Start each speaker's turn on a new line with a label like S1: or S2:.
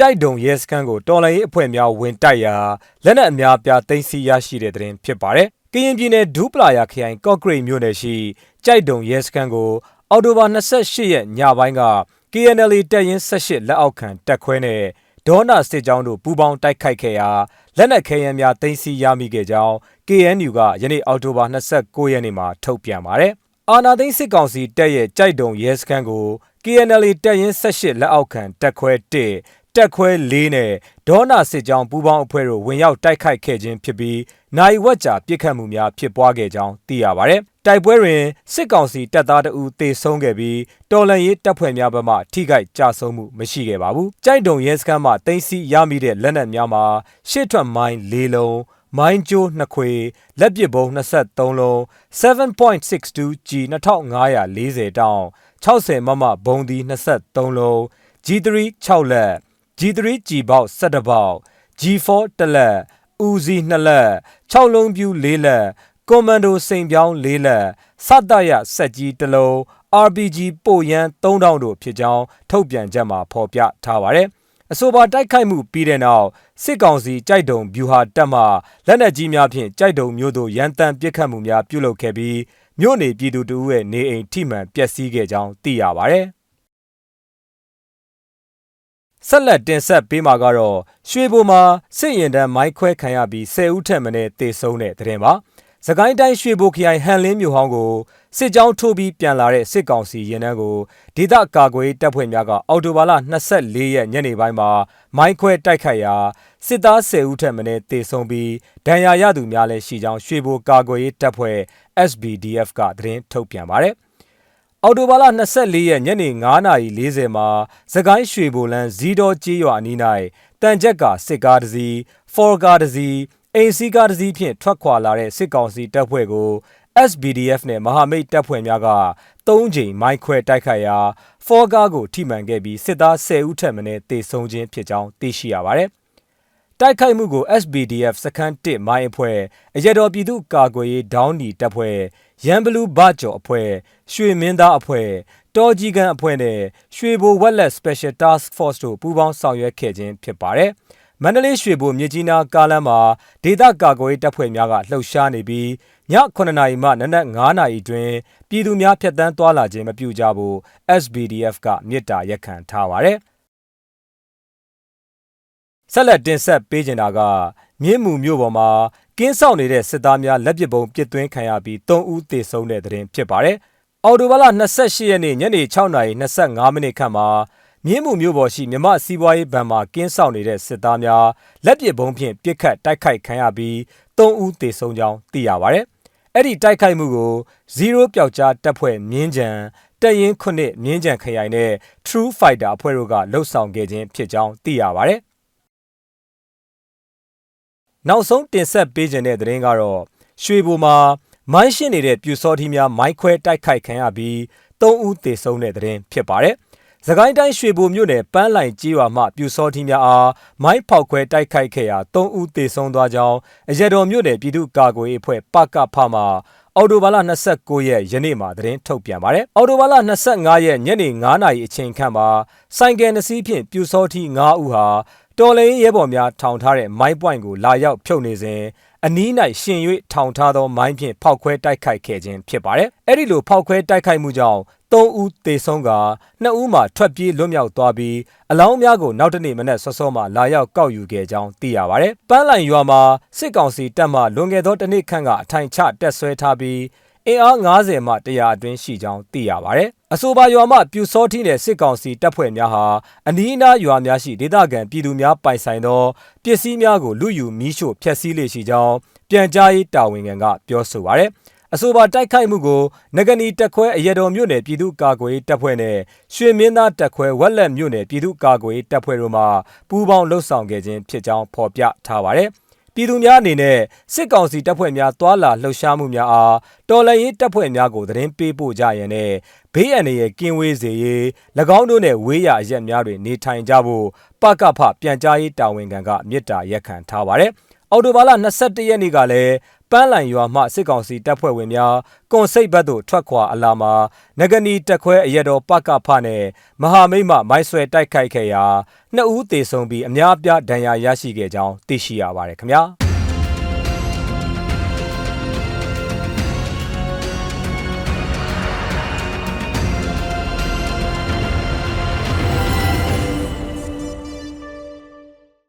S1: ကြိုက်တုံရဲစခန်းကိုတော်လှန်ရေးအဖွဲ့များဝင်တိုက်ရာလက်နက်အများပြားသိမ်းဆည်းရရှိတဲ့သတင်းဖြစ်ပါတယ်။ကရင်ပြည်နယ်ဒူးပလာယာခရိုင်ကော့ဂရိတ်မြို့နယ်ရှိကြိုက်တုံရဲစခန်းကိုအော်တိုဘာ28ရက်ညပိုင်းက KNL တပ်ရင်း18လက်အောက်ခံတပ်ခွဲနဲ့ဒေါနာစစ်ကြောင်းတို့ပူးပေါင်းတိုက်ခိုက်ခဲ့ရာလက်နက်ခဲယမ်းများသိမ်းဆည်းရမိခဲ့ကြောင်း KNU ကယနေ့အောက်တိုဘာ29ရက်နေ့မှာထုတ်ပြန်ပါတယ်။အာနာသိန်းစစ်ကောင်စီတပ်ရဲ့ကြိုက်တုံရဲစခန်းကို KNL တပ်ရင်း18လက်အောက်ခံတပ်ခွဲ1 တက်ခွဲ၄နဲ့ဒေါနာစစ်ကြောင်းပူးပေါင်းအဖွဲ့တို့ဝင်ရောက်တိုက်ခိုက်ခဲ့ခြင်းဖြစ်ပြီးနိုင်ဝက်ကြာပြစ်ခတ်မှုများဖြစ်ပွားခဲ့ကြောင်းသိရပါတယ်။တိုက်ပွဲတွင်စစ်ကောင်စီတပ်သားတအူသေဆုံးခဲ့ပြီးတော်လန်ရေးတပ်ဖွဲ့များဘက်မှထိခိုက်ကြဆုံးမှုမရှိခဲ့ပါဘူး။ကြိုက်တုံရဲစခန်းမှတင်စီရမိတဲ့လက်နက်များမှာရှစ်ထွက်မိုင်း၄လုံးမိုင်းကျိုး2ခွေလက်ပစ်ဘုံ23လုံး 7.62G 2540တောင်း60မမဘုံဒီ23လုံး G3 6လက် G3 G ပေါက်17ပေါက် G4 တလက်ဦးစီး2လက်6လုံးပြူ4လက်ကွန်မန်ဒိုစိန်ပြောင်း4လက်စတရစက်ကြီး1လုံး RPG ပိုရန်3000တို့ဖြစ်ကြောင်းထုတ်ပြန်ချက်မှာဖော်ပြထားပါတယ်အဆိုပါတိုက်ခိုက်မှုပြီးတဲ့နောက်စစ်ကောင်စီကြိုက်တုံဗျူဟာတပ်မှလက်နက်ကြီးများဖြင့်ကြိုက်တုံမျိုးတို့ရန်တမ်းပစ်ခတ်မှုများပြုလုပ်ခဲ့ပြီးမြို့နေပြည်သူတို့ရဲ့နေအိမ်ထိမှန်ပျက်စီးခဲ့ကြောင်းသိရပါတယ် ဆက်လက်တင်ဆက်ပေးမှာကတော့ရွှေဘိုမှာစစ်ရင်တန်းမိုင်းခွဲခံရပြီး10ဦးထက်မနည်းသေဆုံးတဲ့တဲ့တင်ပါ။စကိုင်းတိုင်းရွှေဘိုခရိုင်ဟန်လင်းမြို့ဟောင်းကိုစစ်ကြောင်းထိုးပြီးပြန်လာတဲ့စစ်ကောင်စီရင်တန်းကိုဒေသကာကွယ်တပ်ဖွဲ့များကအော်တိုဘာလ24ရက်ညနေပိုင်းမှာမိုင်းခွဲတိုက်ခိုက်ရာစစ်သား10ဦးထက်မနည်းသေဆုံးပြီးဒဏ်ရာရသူများလည်းရှိကြောင်းရွှေဘိုကာကွယ်တပ်ဖွဲ့ SBDF ကသတင်းထုတ်ပြန်ပါတယ်။ အော်တိုဘာလ24ရက်ညနေ9:40မှာစကိုင်းရွှေဘိုလန်းဇီးတော်ကြေးရွာအနီး၌တန်ကြက်ကစစ်ကားတစ်စီး၊ဖော်ကားတစ်စီး၊အိမ်စီးကားတစ်စီးဖြင့်ထွက်ခွာလာတဲ့စစ်ကောင်စီတပ်ဖွဲ့ကို SBDF နဲ့မဟာမိတ်တပ်ဖွဲ့များက၃ချိန်မိုင်းခွဲတိုက်ခိုက်ရာဖော်ကားကိုထိမှန်ခဲ့ပြီးစစ်သား10ဦးထက်မနည်းသေဆုံးခြင်းဖြစ်ကြောင်းသိရှိရပါတယ်။တိုက်ခိုက်မှုကို SBDF စခန်း1မိုင်းအဖွဲ့အရတော်ပြည်သူ့ကာကွယ်ရေးဒေါင်းနီတပ်ဖွဲ့ ရန်ဘလူးဘကျော်အဖွဲ့ရွှေမင်းသားအဖွဲ့တော်ကြီးကန်အဖွဲ့နဲ့ရွှေဘိုဝက်လက် Special Task Force တို့ပူးပေါင်းဆောင်ရွက်ခဲ့ခြင်းဖြစ်ပါတယ်။မန္တလေးရွှေဘိုမြစ်ကြီးနားကားလမ်းမှာဒေသကာကွယ်တပ်ဖွဲ့များကလှုပ်ရှားနေပြီးည9နာရီမှနနက်9နာရီတွင်ပြည်သူများဖြတ်တန်းသွားလာခြင်းမပြုကြဖို့ SBDF ကမြစ်တာရက်ခံထားပါတယ်။ဆက်လက်တင်ဆက်ပေးကြတာကမြင်းမှုမြို့ပေါ်မှာ ကင်းဆောင်နေတဲ့စစ်သားများလက်ပစ်ဗုံးပစ်သွင်းခံရပြီး3ဦးသေဆုံးတဲ့တဲ့တင်ဖြစ်ပါတယ်။အော်တိုဘလ28ရက်နေ့ညနေ6:25မိနစ်ခန့်မှာမြင်းမှုမြို့ပေါ်ရှိမြမစီးပွားရေးဗန်မှာကင်းဆောင်နေတဲ့စစ်သားများလက်ပစ်ဗုံးဖြင့်ပစ်ခတ်တိုက်ခိုက်ခံရပြီး3ဦးသေဆုံးကြောင်းသိရပါတယ်။အဲ့ဒီတိုက်ခိုက်မှုကို0ပျောက်ကြားတပ်ဖွဲ့မြင်းကြံတရင်ခုနှစ်မြင်းကြံခရိုင်နဲ့ True Fighter အဖွဲ့တို့ကလှုပ်ဆောင်ခဲ့ခြင်းဖြစ်ကြောင်းသိရပါတယ်။ နောက်ဆုံးတင်ဆက်ပေးခြင်းတဲ့သတင်းကတော့ရွှေဘိုမှာမိုင်းရှင်းနေတဲ့ပြူစောထီးများမိုင်းခွဲတိုက်ခိုက်ခံရပြီး၃ဦးသေဆုံးတဲ့သတင်းဖြစ်ပါတယ်။စကိုင်းတိုင်းရွှေဘိုမြို့နယ်ပန်းလိုင်ကြီးရွာမှပြူစောထီးများအားမိုင်းဖောက်ခွဲတိုက်ခိုက်ခဲ့ရာ၃ဦးသေဆုံးသွားကြောင်းအရတော်မြို့နယ်ပြည်သူ့ကာကွယ်ရေးအဖွဲ့ပကဖမှအော်တိုဘာလ29ရက်ယနေ့မှာသတင်းထုတ်ပြန်ပါတယ်။အော်တိုဘာလ25ရက်ညနေ9:00နာရီအချိန်ခန့်မှာဆိုင်ကယ်နှစ်စီးဖြင့်ပြူစောထီး9ဦးဟာ တော်လိုင်းရဲဘော်များထောင်ထားတဲ့မိုင်းပွိုင်ကိုလာရောက်ဖြုတ်နေစဉ်အနီး၌ရှင်၍ထောင်ထားသောမိုင်းဖြင့်ဖောက်ခွဲတိုက်ခိုက်ခဲ့ခြင်းဖြစ်ပါတယ်။အဲ့ဒီလိုဖောက်ခွဲတိုက်ခိုက်မှုကြောင့်၃ဦးသေဆုံးက2ဦးမှထွက်ပြေးလွတ်မြောက်သွားပြီးအလောင်းများကိုနောက်တနေ့မနက်စောစောမှလာရောက်ကောက်ယူခဲ့ကြောင်းသိရပါတယ်။ပန်းလိုင်ရွာမှာစစ်ကောင်စီတပ်မှလွန်ခဲ့သောတစ်နှစ်ခန့်ကအထိုင်ချတက်ဆွဲထားပြီး အင်အား90မှ100အတွင်းရှိကြောင်းသိရပါတယ်။အဆိုပါရွာမှပြူစောထီးတဲ့စစ်ကောင်စီတပ်ဖွဲ့များဟာအနီးအနားရွာများရှိဒေသခံပြည်သူများပိုင်ဆိုင်သောပစ္စည်းများကိုလူယူမီးရှို့ဖျက်ဆီးလေရှိကြောင်းပြန်ကြားရေးတာဝန်ခံကပြောဆိုပါရယ်အဆိုပါတိုက်ခိုက်မှုကိုငကနီတက်ခွဲအရတော်မြို့နယ်ပြည်သူ့ကာကွယ်တပ်ဖွဲ့နဲ့ရွှေမင်းသားတက်ခွဲဝက်လက်မြို့နယ်ပြည်သူ့ကာကွယ်တပ်ဖွဲ့တို့မှပူးပေါင်းလှုပ်ဆောင်ခဲ့ခြင်းဖြစ်ကြောင်းဖော်ပြထားပါရယ် ပြည်သူများအနေနဲ့စစ်ကောင်စီတပ်ဖွဲ့များတွာလာလှုပ်ရှားမှုများအားတော်လှန်ရေးတပ်ဖွဲ့များကိုသတင်းပေးပို့ကြရန်နဲ့ဘေးအန္တရာယ်ကင်းဝေးစေရေး၎င်းတို့နဲ့ဝေးရအရက်များတွင်နေထိုင်ကြဖို့ပကဖပြန်ကြားရေးတာဝန်ခံကမြစ်တာရက်ခံထားပါတယ်။အော်တိုဘာလ22ရက်နေ့ကလည်း ပန်းလန်ရွာမှစစ်ကောင်စီတပ်ဖွဲ့ဝင်များကွန်စိတ်ဘက်သို့ထွက်ခွာအလာမှာနဂနီတက်ခွဲအရက်တော်ပကဖနဲ့မဟာမိတ်မမိုင်းဆွဲတိုက်ခိုက်ခဲ့ရာနှစ်ဦးသေဆုံးပြီးအများအပြားဒဏ်ရာရရှိခဲ့ကြောင်းသိရှိရပါတယ်ခင်ဗျာ။